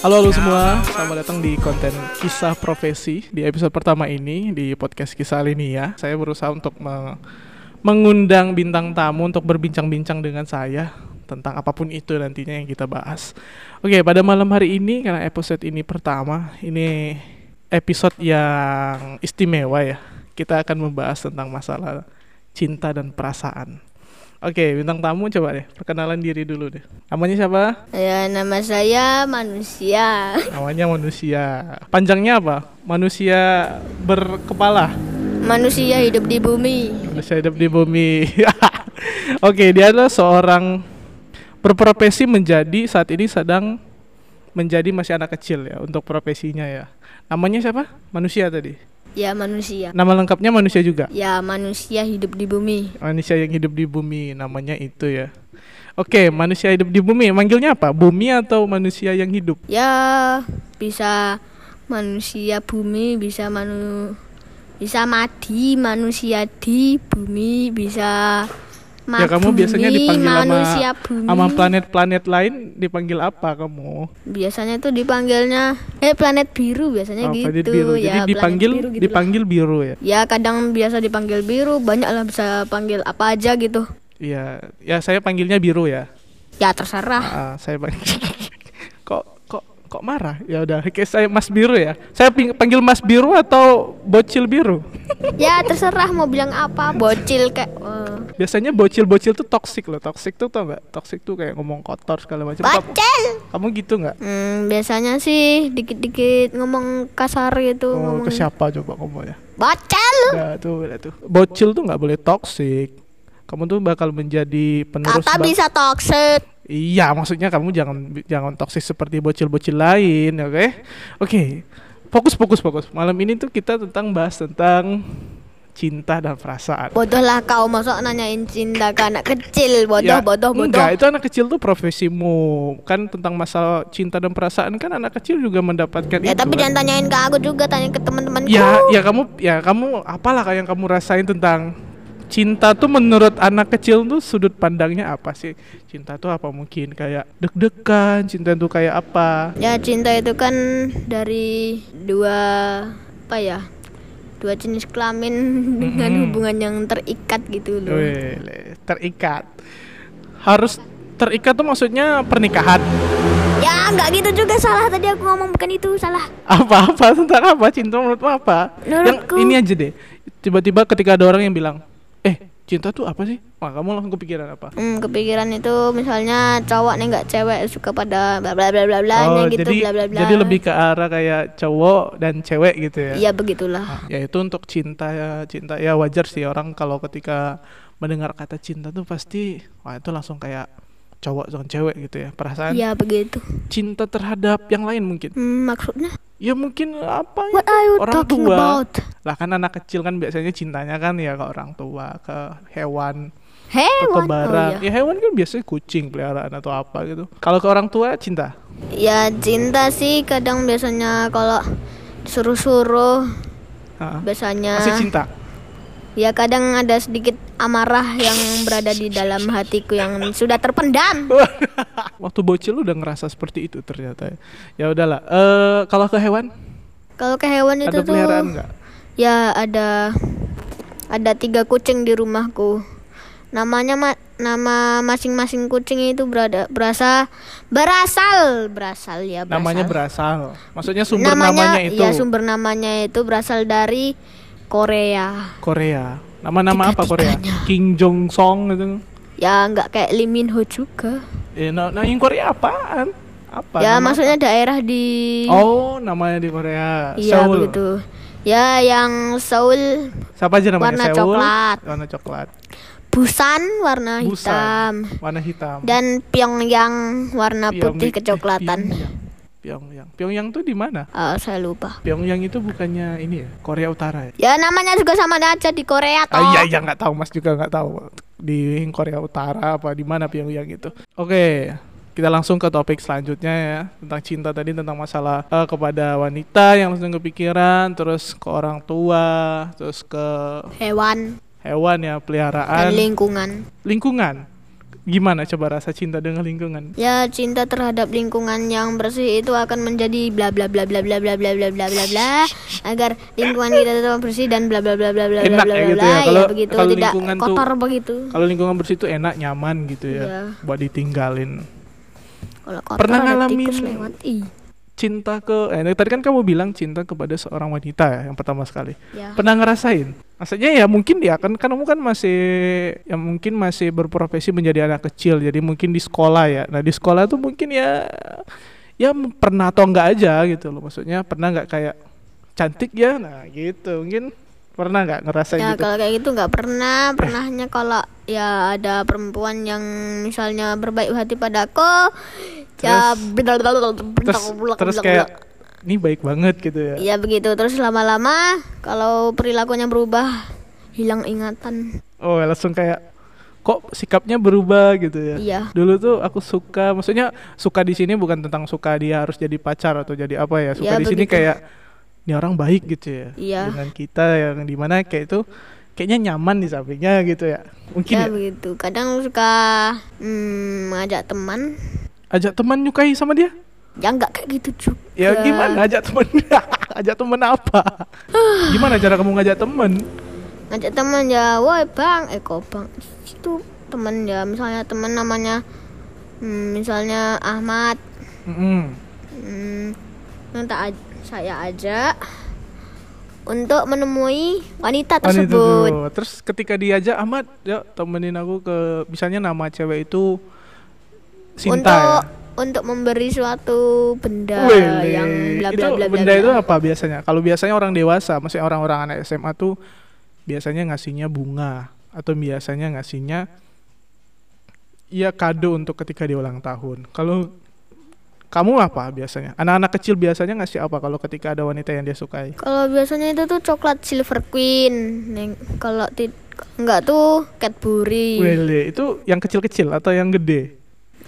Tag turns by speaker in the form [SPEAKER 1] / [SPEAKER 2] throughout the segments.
[SPEAKER 1] Halo halo semua, selamat datang di konten kisah profesi di episode pertama ini di podcast kisah Linia. Saya berusaha untuk me- mengundang bintang tamu untuk berbincang-bincang dengan saya tentang apa pun itu nantinya yang kita bahas. Oke, pada malam hari ini karena episode ini pertama, ini episode yang istimewa ya. Kita akan membahas tentang masalah cinta dan perasaan. Oke, bintang tamu coba deh perkenalan diri dulu deh. Namanya siapa?
[SPEAKER 2] Ya, nama saya manusia.
[SPEAKER 1] Namanya manusia. Panjangnya apa? Manusia berkepala.
[SPEAKER 2] Manusia hidup di bumi.
[SPEAKER 1] Manusia hidup di bumi. Oke, dia adalah seorang berprofesi menjadi saat ini sedang menjadi masih anak kecil ya untuk profesinya ya. Namanya siapa? Manusia tadi.
[SPEAKER 2] Ya, manusia.
[SPEAKER 1] Nama lengkapnya manusia juga.
[SPEAKER 2] Ya, manusia hidup di bumi.
[SPEAKER 1] Manusia yang hidup di bumi namanya itu ya. Oke, manusia hidup di bumi. Manggilnya apa? Bumi atau manusia yang hidup?
[SPEAKER 2] Ya, bisa manusia bumi, bisa manu bisa mati manusia di bumi, bisa
[SPEAKER 1] Ya kamu biasanya dipanggil sama
[SPEAKER 2] manusia bumi.
[SPEAKER 1] sama planet-planet lain dipanggil apa kamu?
[SPEAKER 2] Biasanya tuh dipanggilnya eh planet biru biasanya
[SPEAKER 1] Oh,
[SPEAKER 2] gitu
[SPEAKER 1] planet biru. Jadi
[SPEAKER 2] ya.
[SPEAKER 1] dipanggil
[SPEAKER 2] biru gitu lah.
[SPEAKER 1] dipanggil biru ya.
[SPEAKER 2] Ya kadang biasa dipanggil biru, banyak lah bisa panggil apa aja gitu.
[SPEAKER 1] Iya, ya saya panggilnya biru ya.
[SPEAKER 2] Ya terserah.
[SPEAKER 1] Ah, saya panggil. Kok marah? Ya udah, oke saya Mas Biru ya. Saya panggil Mas Biru atau Bocil Biru?
[SPEAKER 2] ya terserah mau bilang apa, bocil kayak eh,
[SPEAKER 1] Biasanya bocil-bocil tuh toxic loh. Toxic tuh tau nggak? Toxic tuh kayak ngomong kotor segala macam.
[SPEAKER 2] Bocil.
[SPEAKER 1] kamu gitu nggak?
[SPEAKER 2] Hmm, biasanya sih dikit-dikit ngomong kasar gitu,
[SPEAKER 1] Oh,
[SPEAKER 2] ngomong
[SPEAKER 1] ke siapa coba ngomongnya?
[SPEAKER 2] bocil.
[SPEAKER 1] Ya tuh, ya tuh. Bocil tuh nggak boleh toxic. Kamu tuh bakal menjadi penerus.
[SPEAKER 2] Kata bisa toxic.
[SPEAKER 1] Iya, maksudnya kamu jangan jangan toxic seperti bocil-bocil lain, oke? Oke. Fokus fokus fokus. Malam ini tuh kita tentang bahas tentang cinta dan perasaan.
[SPEAKER 2] Bodoh lah kau masuk nanyain cinta ke anak kecil, bodoh,
[SPEAKER 1] Ya,
[SPEAKER 2] bodoh, bodoh.
[SPEAKER 1] Enggak, itu anak kecil tuh profesimu. Kan tentang masalah cinta dan perasaan kan anak kecil juga mendapatkan
[SPEAKER 2] Ya
[SPEAKER 1] itu.
[SPEAKER 2] tapi
[SPEAKER 1] kan.
[SPEAKER 2] jangan tanyain ke aku juga, tanya ke teman-temanku.
[SPEAKER 1] Ya, ya kamu ya kamu apalah kayak yang kamu rasain tentang cinta tuh menurut anak kecil tuh sudut pandangnya apa sih? Cinta tuh apa mungkin kayak deg-degan, cinta tuh kayak apa?
[SPEAKER 2] Ya cinta itu kan dari dua apa ya? Dua jenis kelamin dengan
[SPEAKER 1] Mm-mm.
[SPEAKER 2] hubungan yang terikat gitu loh.
[SPEAKER 1] Wih, le, terikat. Harus terikat tuh maksudnya pernikahan.
[SPEAKER 2] Ya nggak gitu juga salah tadi aku ngomong bukan itu salah.
[SPEAKER 1] Apa-apa tentang apa? Cinta menurutmu apa? Yang
[SPEAKER 2] Menurutku-
[SPEAKER 1] ini aja deh. Tiba-tiba ketika ada orang yang bilang, "Eh, cinta tuh apa sih?" Wah, kamu langsung kepikiran apa?
[SPEAKER 2] Hmm, kepikiran itu misalnya cowok nih nggak cewek suka pada bla bla bla bla bla
[SPEAKER 1] oh,
[SPEAKER 2] gitu
[SPEAKER 1] jadi
[SPEAKER 2] bla bla bla.
[SPEAKER 1] jadi lebih ke arah kayak cowok dan cewek gitu ya.
[SPEAKER 2] Iya begitulah.
[SPEAKER 1] Ah, ya itu untuk cinta ya, cinta ya wajar sih orang kalau ketika mendengar kata cinta tuh pasti wah itu langsung kayak cowok dengan cewek gitu ya. Perasaan
[SPEAKER 2] Iya begitu.
[SPEAKER 1] cinta terhadap yang lain mungkin.
[SPEAKER 2] Hmm, maksudnya
[SPEAKER 1] Ya mungkin apa ya?
[SPEAKER 2] what are you
[SPEAKER 1] orang
[SPEAKER 2] talking
[SPEAKER 1] tua.
[SPEAKER 2] about?
[SPEAKER 1] Lah kan anak kecil kan biasanya cintanya kan ya ke orang tua, ke hewan, atau ke
[SPEAKER 2] Hewan. Oh,
[SPEAKER 1] barang.
[SPEAKER 2] iya.
[SPEAKER 1] Ya hewan kan biasanya kucing peliharaan atau apa gitu. Kalau ke orang tua cinta.
[SPEAKER 2] Ya cinta sih kadang biasanya kalau suruh-suruh
[SPEAKER 1] Ah,
[SPEAKER 2] biasanya
[SPEAKER 1] Masih cinta.
[SPEAKER 2] Ya kadang ada sedikit amarah yang berada di dalam hatiku yang sudah terpendam.
[SPEAKER 1] Waktu bocil udah ngerasa seperti itu ternyata. ya. Ya udahlah. Eh kalau ke hewan
[SPEAKER 2] Kalau ke hewan itu
[SPEAKER 1] ada
[SPEAKER 2] tuh
[SPEAKER 1] peliharaan nggak?
[SPEAKER 2] ya ada ada tiga kucing di rumahku. Namanya ma- nama masing-masing kucing itu berada berasa berasal berasal ya berasal.
[SPEAKER 1] Namanya berasal. Maksudnya sumber
[SPEAKER 2] namanya,
[SPEAKER 1] namanya itu
[SPEAKER 2] ya sumber namanya itu berasal dari Korea.
[SPEAKER 1] Korea. Nama-nama apa Korea? Kim Jong Song gitu.
[SPEAKER 2] Ya nggak kayak Lee Min Ho juga.
[SPEAKER 1] Eh, nah, nah yang Korea apaan? Apa?
[SPEAKER 2] ya
[SPEAKER 1] nama
[SPEAKER 2] maksudnya daerah di
[SPEAKER 1] apa? Oh, namanya di Korea.
[SPEAKER 2] Iya
[SPEAKER 1] Seoul.
[SPEAKER 2] begitu. Ya yang Seoul,
[SPEAKER 1] Siapa aja namanya?
[SPEAKER 2] Warna
[SPEAKER 1] Seoul.
[SPEAKER 2] coklat.
[SPEAKER 1] Warna coklat.
[SPEAKER 2] Busan warna
[SPEAKER 1] Busan.
[SPEAKER 2] hitam,
[SPEAKER 1] Warna hitam.
[SPEAKER 2] dan Pyongyang warna
[SPEAKER 1] Pyong-
[SPEAKER 2] putih
[SPEAKER 1] eh,
[SPEAKER 2] kecoklatan.
[SPEAKER 1] Pyongyang. Pyongyang. Pyongyang tuh di mana?
[SPEAKER 2] Eh, saya lupa.
[SPEAKER 1] Pyongyang itu bukannya ini ya? Korea Utara ya?
[SPEAKER 2] Ya namanya juga sama aja di Korea toh.
[SPEAKER 1] Ah, iya iya nggak tahu Mas juga nggak tahu di Korea Utara apa di mana Pyongyang itu. Oke, kita langsung ke topik selanjutnya ya tentang cinta tadi tentang masalah eh, kepada wanita yang langsung kepikiran, terus ke orang tua, terus ke
[SPEAKER 2] Hewan
[SPEAKER 1] hewan ya
[SPEAKER 2] dan
[SPEAKER 1] peliharaan,
[SPEAKER 2] lingkungan.
[SPEAKER 1] lingkungan. Gimana coba rasa cinta dengan lingkungan?
[SPEAKER 2] Ya cinta terhadap lingkungan yang bersih itu akan menjadi bla bla bla bla bla bla bla bla bla bla bla agar lingkungan kita tetap bersih dan bla bla bla bla bla bla bla
[SPEAKER 1] ya
[SPEAKER 2] bla
[SPEAKER 1] gitu ya.
[SPEAKER 2] ya
[SPEAKER 1] Kalau
[SPEAKER 2] begitu
[SPEAKER 1] kalau
[SPEAKER 2] tidak
[SPEAKER 1] lingkungan tuh
[SPEAKER 2] kotor begitu.
[SPEAKER 1] kalau lingkungan bersih itu enak, nyaman gitu ya.
[SPEAKER 2] Iya.
[SPEAKER 1] Buat ditinggalin.
[SPEAKER 2] Kalau kotor
[SPEAKER 1] Pernah ngalamin
[SPEAKER 2] lewat. Ih.
[SPEAKER 1] Cinta ke eh tadi kan kamu bilang cinta kepada seorang wanita ya yang pertama sekali.
[SPEAKER 2] Ya.
[SPEAKER 1] Pernah ngerasain? Maksudnya ya mungkin ya kan kamu kan masih ya mungkin masih berprofesi menjadi anak kecil jadi mungkin di sekolah ya. Nah di sekolah tuh mungkin ya ya pernah atau enggak aja gitu loh. Maksudnya pernah nggak kayak cantik ya? Nah gitu mungkin pernah nggak ngerasain
[SPEAKER 2] Ya
[SPEAKER 1] gitu?
[SPEAKER 2] kalau kayak gitu nggak pernah. Pernahnya kalau ya ada perempuan yang misalnya berbaik hati padaku, ya
[SPEAKER 1] Terus terus kayak ini baik banget gitu ya.
[SPEAKER 2] ya begitu. Terus lama-lama kalau perilakunya berubah, hilang ingatan.
[SPEAKER 1] Oh langsung kayak kok sikapnya berubah gitu ya.
[SPEAKER 2] Iya.
[SPEAKER 1] Dulu tuh aku suka, maksudnya suka di sini bukan tentang suka dia harus jadi pacar atau jadi apa ya. Suka
[SPEAKER 2] Ya,
[SPEAKER 1] di sini kayak ini orang baik gitu ya.
[SPEAKER 2] Iya.
[SPEAKER 1] Dengan kita yang di mana kayak itu kayaknya nyaman di sampingnya gitu ya. Mungkin
[SPEAKER 2] Ya
[SPEAKER 1] ya.
[SPEAKER 2] begitu. Kadang suka hmm, ngajak teman.
[SPEAKER 1] Ajak teman nyukai sama dia.
[SPEAKER 2] Ya nggak kayak gitu juga.
[SPEAKER 1] Ya gimana ajak teman? ajak teman apa? gimana cara kamu ngajak teman?
[SPEAKER 2] Ngajak teman ya, woi bang, eh kok bang, itu teman ya. Misalnya teman namanya, hmm, misalnya Ahmad.
[SPEAKER 1] Mm-mm.
[SPEAKER 2] Hmm, minta aj- saya ajak untuk menemui wanita
[SPEAKER 1] itu
[SPEAKER 2] tersebut.
[SPEAKER 1] tuh. Terus ketika diajak Ahmad, ya temenin aku ke misalnya nama cewek itu Sinta
[SPEAKER 2] untuk
[SPEAKER 1] ya.
[SPEAKER 2] untuk memberi suatu benda
[SPEAKER 1] Wele.
[SPEAKER 2] yang bla bla
[SPEAKER 1] itu
[SPEAKER 2] bla
[SPEAKER 1] benda itu apa biasanya? Kalau biasanya orang dewasa, maksudnya orang-orang anak SMA tuh biasanya ngasihnya bunga atau biasanya ngasihnya ya kado untuk ketika dia ulang tahun. Kalau kamu apa biasanya? Anak-anak kecil biasanya ngasih apa kalau ketika ada wanita yang dia sukai?
[SPEAKER 2] Kalau biasanya itu tuh coklat Silver Queen. Neng, kalau enggak tuh Cadbury
[SPEAKER 1] Wele, itu yang kecil-kecil atau yang gede?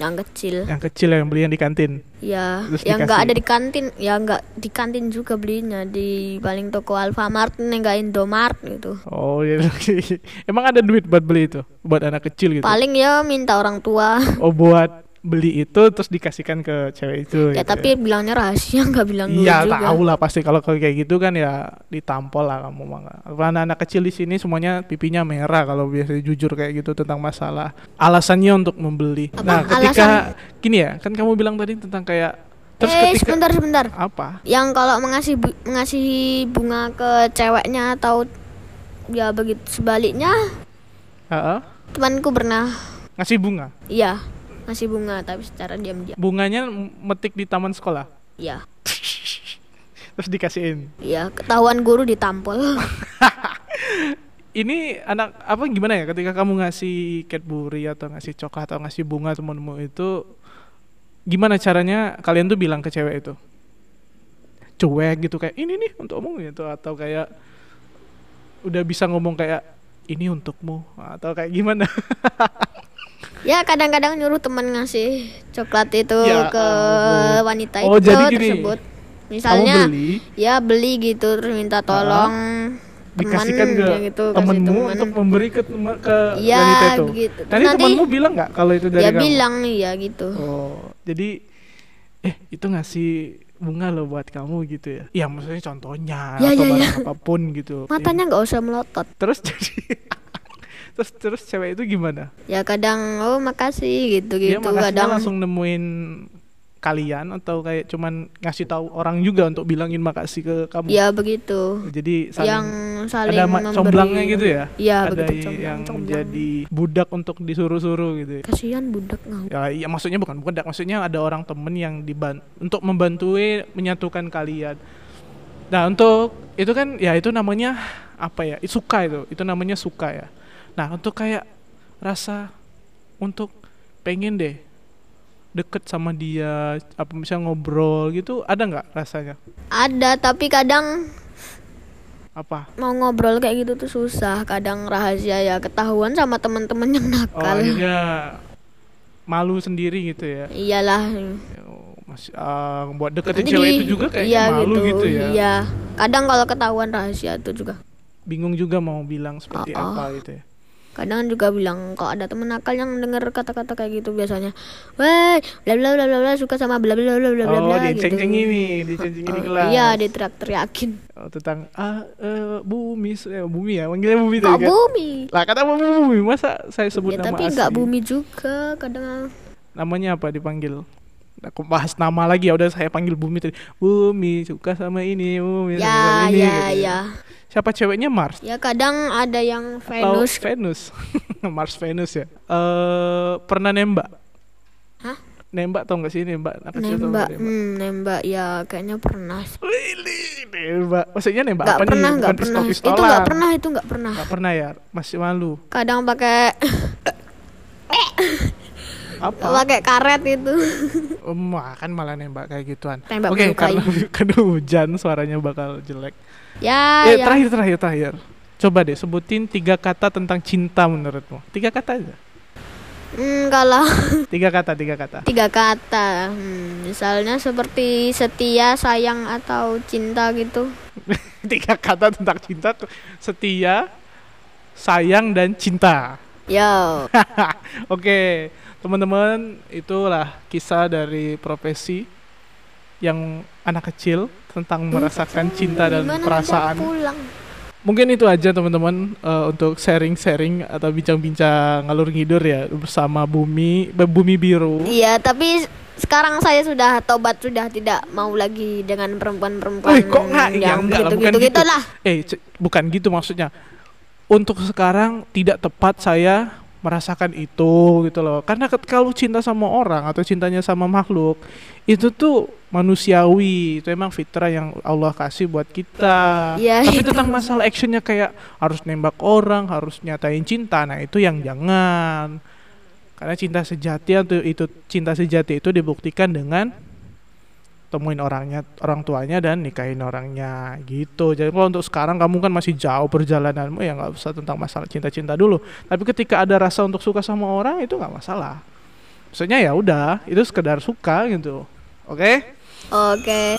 [SPEAKER 2] yang kecil.
[SPEAKER 1] Yang kecil yang beli yang di kantin.
[SPEAKER 2] Ya,
[SPEAKER 1] Terus
[SPEAKER 2] yang enggak ada di kantin, ya enggak di kantin juga belinya di paling toko Alfamart enggak Indomart gitu.
[SPEAKER 1] Oh iya. Emang ada duit buat beli itu? Buat anak kecil gitu?
[SPEAKER 2] Paling ya minta orang tua.
[SPEAKER 1] Oh buat beli itu terus dikasihkan ke cewek itu
[SPEAKER 2] ya
[SPEAKER 1] gitu
[SPEAKER 2] tapi bilangnya rahasia enggak bilang dulu
[SPEAKER 1] Iya
[SPEAKER 2] juga.
[SPEAKER 1] tahu lah pasti kalau kayak gitu kan ya ditampol lah kamu mah. Karena anak kecil di sini semuanya pipinya merah kalau biasanya jujur kayak gitu tentang masalah alasannya untuk membeli.
[SPEAKER 2] Apa
[SPEAKER 1] Nah ketika gini ya kan kamu bilang tadi tentang kayak terus
[SPEAKER 2] eh,
[SPEAKER 1] ketika
[SPEAKER 2] sebentar sebentar.
[SPEAKER 1] apa?
[SPEAKER 2] Yang kalau mengasih bu- mengasih bunga ke ceweknya atau ya begitu sebaliknya,
[SPEAKER 1] Heeh.
[SPEAKER 2] temanku pernah
[SPEAKER 1] ngasih bunga.
[SPEAKER 2] iya ngasih bunga tapi secara diam-diam.
[SPEAKER 1] Bunganya metik di taman sekolah
[SPEAKER 2] Iya.
[SPEAKER 1] terus dikasihin.
[SPEAKER 2] Iya, ketahuan guru ditampol.
[SPEAKER 1] ini anak apa gimana ya ketika kamu ngasih Cadbury atau ngasih coklat atau ngasih bunga temenmu itu gimana caranya kalian tuh bilang ke cewek itu cuek gitu kayak ini nih untukmu gitu atau kayak udah bisa ngomong kayak ini untukmu atau kayak gimana
[SPEAKER 2] ya, kadang-kadang nyuruh teman ngasih coklat itu
[SPEAKER 1] Ya
[SPEAKER 2] ke
[SPEAKER 1] ampun.
[SPEAKER 2] wanita
[SPEAKER 1] Oh,
[SPEAKER 2] itu
[SPEAKER 1] jadi gini,
[SPEAKER 2] tersebut. Misalnya
[SPEAKER 1] kamu beli
[SPEAKER 2] ya beli gitu terus minta tolong
[SPEAKER 1] dikasihkan
[SPEAKER 2] teman,
[SPEAKER 1] ke
[SPEAKER 2] ya gitu,
[SPEAKER 1] temenmu
[SPEAKER 2] teman.
[SPEAKER 1] untuk memberi ke ke
[SPEAKER 2] Iya,
[SPEAKER 1] wanita itu
[SPEAKER 2] begitu.
[SPEAKER 1] nanti,
[SPEAKER 2] Nanti-
[SPEAKER 1] temanmu bilang nggak kalau itu dari
[SPEAKER 2] ya
[SPEAKER 1] kamu
[SPEAKER 2] bilang ya gitu.
[SPEAKER 1] Oh, jadi eh itu ngasih bunga loh buat kamu gitu ya? Iya, maksudnya contohnya
[SPEAKER 2] Ya,
[SPEAKER 1] atau
[SPEAKER 2] ya, ya.
[SPEAKER 1] apa pun gitu.
[SPEAKER 2] Matanya nggak usah melotot.
[SPEAKER 1] Iya. Terus jadi terus terus cewek itu gimana?
[SPEAKER 2] Ya kadang oh makasih gitu
[SPEAKER 1] Dia
[SPEAKER 2] gitu
[SPEAKER 1] makasihnya
[SPEAKER 2] kadang
[SPEAKER 1] langsung nemuin kalian atau kayak cuman ngasih tahu orang juga untuk bilangin makasih ke kamu.
[SPEAKER 2] ya begitu.
[SPEAKER 1] Jadi saling
[SPEAKER 2] yang saling
[SPEAKER 1] ada
[SPEAKER 2] memberi.
[SPEAKER 1] comblangnya gitu ya?
[SPEAKER 2] Iya
[SPEAKER 1] ada
[SPEAKER 2] begitu
[SPEAKER 1] yang
[SPEAKER 2] comblang, comblang.
[SPEAKER 1] jadi budak untuk disuruh-suruh gitu. ya?
[SPEAKER 2] Kasihan budak ngau.
[SPEAKER 1] Ya, iya maksudnya bukan budak, maksudnya ada orang temen yang diban untuk membantu menyatukan kalian. Nah, untuk itu kan ya itu namanya apa ya? Suka itu. Itu namanya suka ya. Nah, untuk kayak rasa untuk pengen deh deket sama dia apa misalnya ngobrol gitu ada nggak rasanya
[SPEAKER 2] Ada tapi kadang
[SPEAKER 1] apa
[SPEAKER 2] mau ngobrol kayak gitu tuh susah. Kadang rahasia ya ketahuan sama teman-teman yang
[SPEAKER 1] oh
[SPEAKER 2] nakal.
[SPEAKER 1] akhirnya malu sendiri gitu ya
[SPEAKER 2] Iyalah.
[SPEAKER 1] Oh, masih ah, buat deketin
[SPEAKER 2] Nanti
[SPEAKER 1] cewek
[SPEAKER 2] di-
[SPEAKER 1] itu juga kayaknya
[SPEAKER 2] iya
[SPEAKER 1] malu gitu, ya
[SPEAKER 2] Iya. Kadang kalau ketahuan rahasia itu juga.
[SPEAKER 1] bingung juga mau bilang seperti
[SPEAKER 2] Oh, oh.
[SPEAKER 1] apa gitu ya
[SPEAKER 2] kadang juga bilang kalau ada temen nakal yang denger kata-kata kayak gitu biasanya weh bla bla bla bla bla suka sama bla bla bla bla bla
[SPEAKER 1] Oh,
[SPEAKER 2] bla gitu.
[SPEAKER 1] ini, diceng-ceng ini
[SPEAKER 2] Oh,
[SPEAKER 1] kelas.
[SPEAKER 2] iya diteriak-teriakin
[SPEAKER 1] Oh, tentang ah eh, bumi, eh, bumi ya, manggilnya bumi
[SPEAKER 2] kok
[SPEAKER 1] kan.
[SPEAKER 2] bumi
[SPEAKER 1] Lah kata bumi, bumi, masa saya sebut
[SPEAKER 2] ya
[SPEAKER 1] nama
[SPEAKER 2] tapi
[SPEAKER 1] asli?
[SPEAKER 2] nggak bumi juga kadang
[SPEAKER 1] Namanya apa dipanggil? Aku bahas nama lagi ya udah saya panggil bumi tadi. Bumi suka sama ini, bumi suka sama
[SPEAKER 2] ya
[SPEAKER 1] ini.
[SPEAKER 2] ya
[SPEAKER 1] gitu.
[SPEAKER 2] ya
[SPEAKER 1] Siapa ceweknya Mars?
[SPEAKER 2] ya kadang ada yang
[SPEAKER 1] Atau
[SPEAKER 2] Venus
[SPEAKER 1] Venus. Mars Venus ya. Eh pernah nembak?
[SPEAKER 2] Hah?
[SPEAKER 1] Nembak tau gak sih nembak? Anak
[SPEAKER 2] nembak
[SPEAKER 1] nggak
[SPEAKER 2] hmm, nembak ya kayaknya pernah
[SPEAKER 1] Wih, nembak. Maksudnya nembak
[SPEAKER 2] nggak
[SPEAKER 1] apa
[SPEAKER 2] pernah
[SPEAKER 1] nih? Bukan
[SPEAKER 2] pernah
[SPEAKER 1] pistol-pistolan.
[SPEAKER 2] itu nggak pernah itu nggak pernah
[SPEAKER 1] Nggak pernah ya, masih malu.
[SPEAKER 2] kadang pakai
[SPEAKER 1] Apa?
[SPEAKER 2] pakai karet itu
[SPEAKER 1] Um, kan malah nembak kayak gituan.
[SPEAKER 2] Tembak
[SPEAKER 1] Oke,
[SPEAKER 2] menyukai.
[SPEAKER 1] karena, karena hujan suaranya bakal jelek.
[SPEAKER 2] ya
[SPEAKER 1] eh,
[SPEAKER 2] ya
[SPEAKER 1] terakhir, terakhir, terakhir. Coba deh sebutin tiga kata tentang cinta menurutmu. Tiga kata aja.
[SPEAKER 2] Hmm, kalau
[SPEAKER 1] Tiga kata, tiga kata.
[SPEAKER 2] tiga kata, hmm, misalnya seperti setia, sayang atau cinta gitu.
[SPEAKER 1] tiga kata tentang cinta tuh setia, sayang dan cinta.
[SPEAKER 2] Yo,
[SPEAKER 1] Oke, teman-teman, itulah kisah dari profesi yang anak kecil tentang merasakan cinta dan perasaan. Mungkin itu aja teman-teman eh, untuk sharing-sharing atau bincang-bincang ngalur ngidur ya bersama Bumi Bumi Biru.
[SPEAKER 2] Iya, tapi sekarang saya sudah tobat sudah tidak mau lagi dengan perempuan-perempuan
[SPEAKER 1] Eh, kok nggak? Ya,
[SPEAKER 2] yang
[SPEAKER 1] enggak lah, bukan
[SPEAKER 2] gitu-gitu
[SPEAKER 1] gitu.
[SPEAKER 2] lah.
[SPEAKER 1] Eh, bukan gitu maksudnya. Untuk sekarang tidak tepat saya merasakan itu gitu loh. Karena kalau cinta sama orang atau cintanya sama makhluk itu tuh manusiawi. Itu emang fitrah yang Allah kasih buat kita.
[SPEAKER 2] Iya,
[SPEAKER 1] Tapi
[SPEAKER 2] itu.
[SPEAKER 1] tentang masalah actionnya kayak harus nembak orang, harus nyatain cinta. Nah, itu yang jangan. Karena cinta sejati atau itu cinta sejati itu dibuktikan dengan temuin orangnya, orang tuanya dan nikahin orangnya gitu. Jadi kalau untuk sekarang kamu kan masih jauh perjalananmu ya nggak usah tentang masalah cinta-cinta dulu. Tapi ketika ada rasa untuk suka sama orang itu nggak masalah. Maksudnya ya udah, itu sekedar suka gitu. Oke?
[SPEAKER 2] Oke.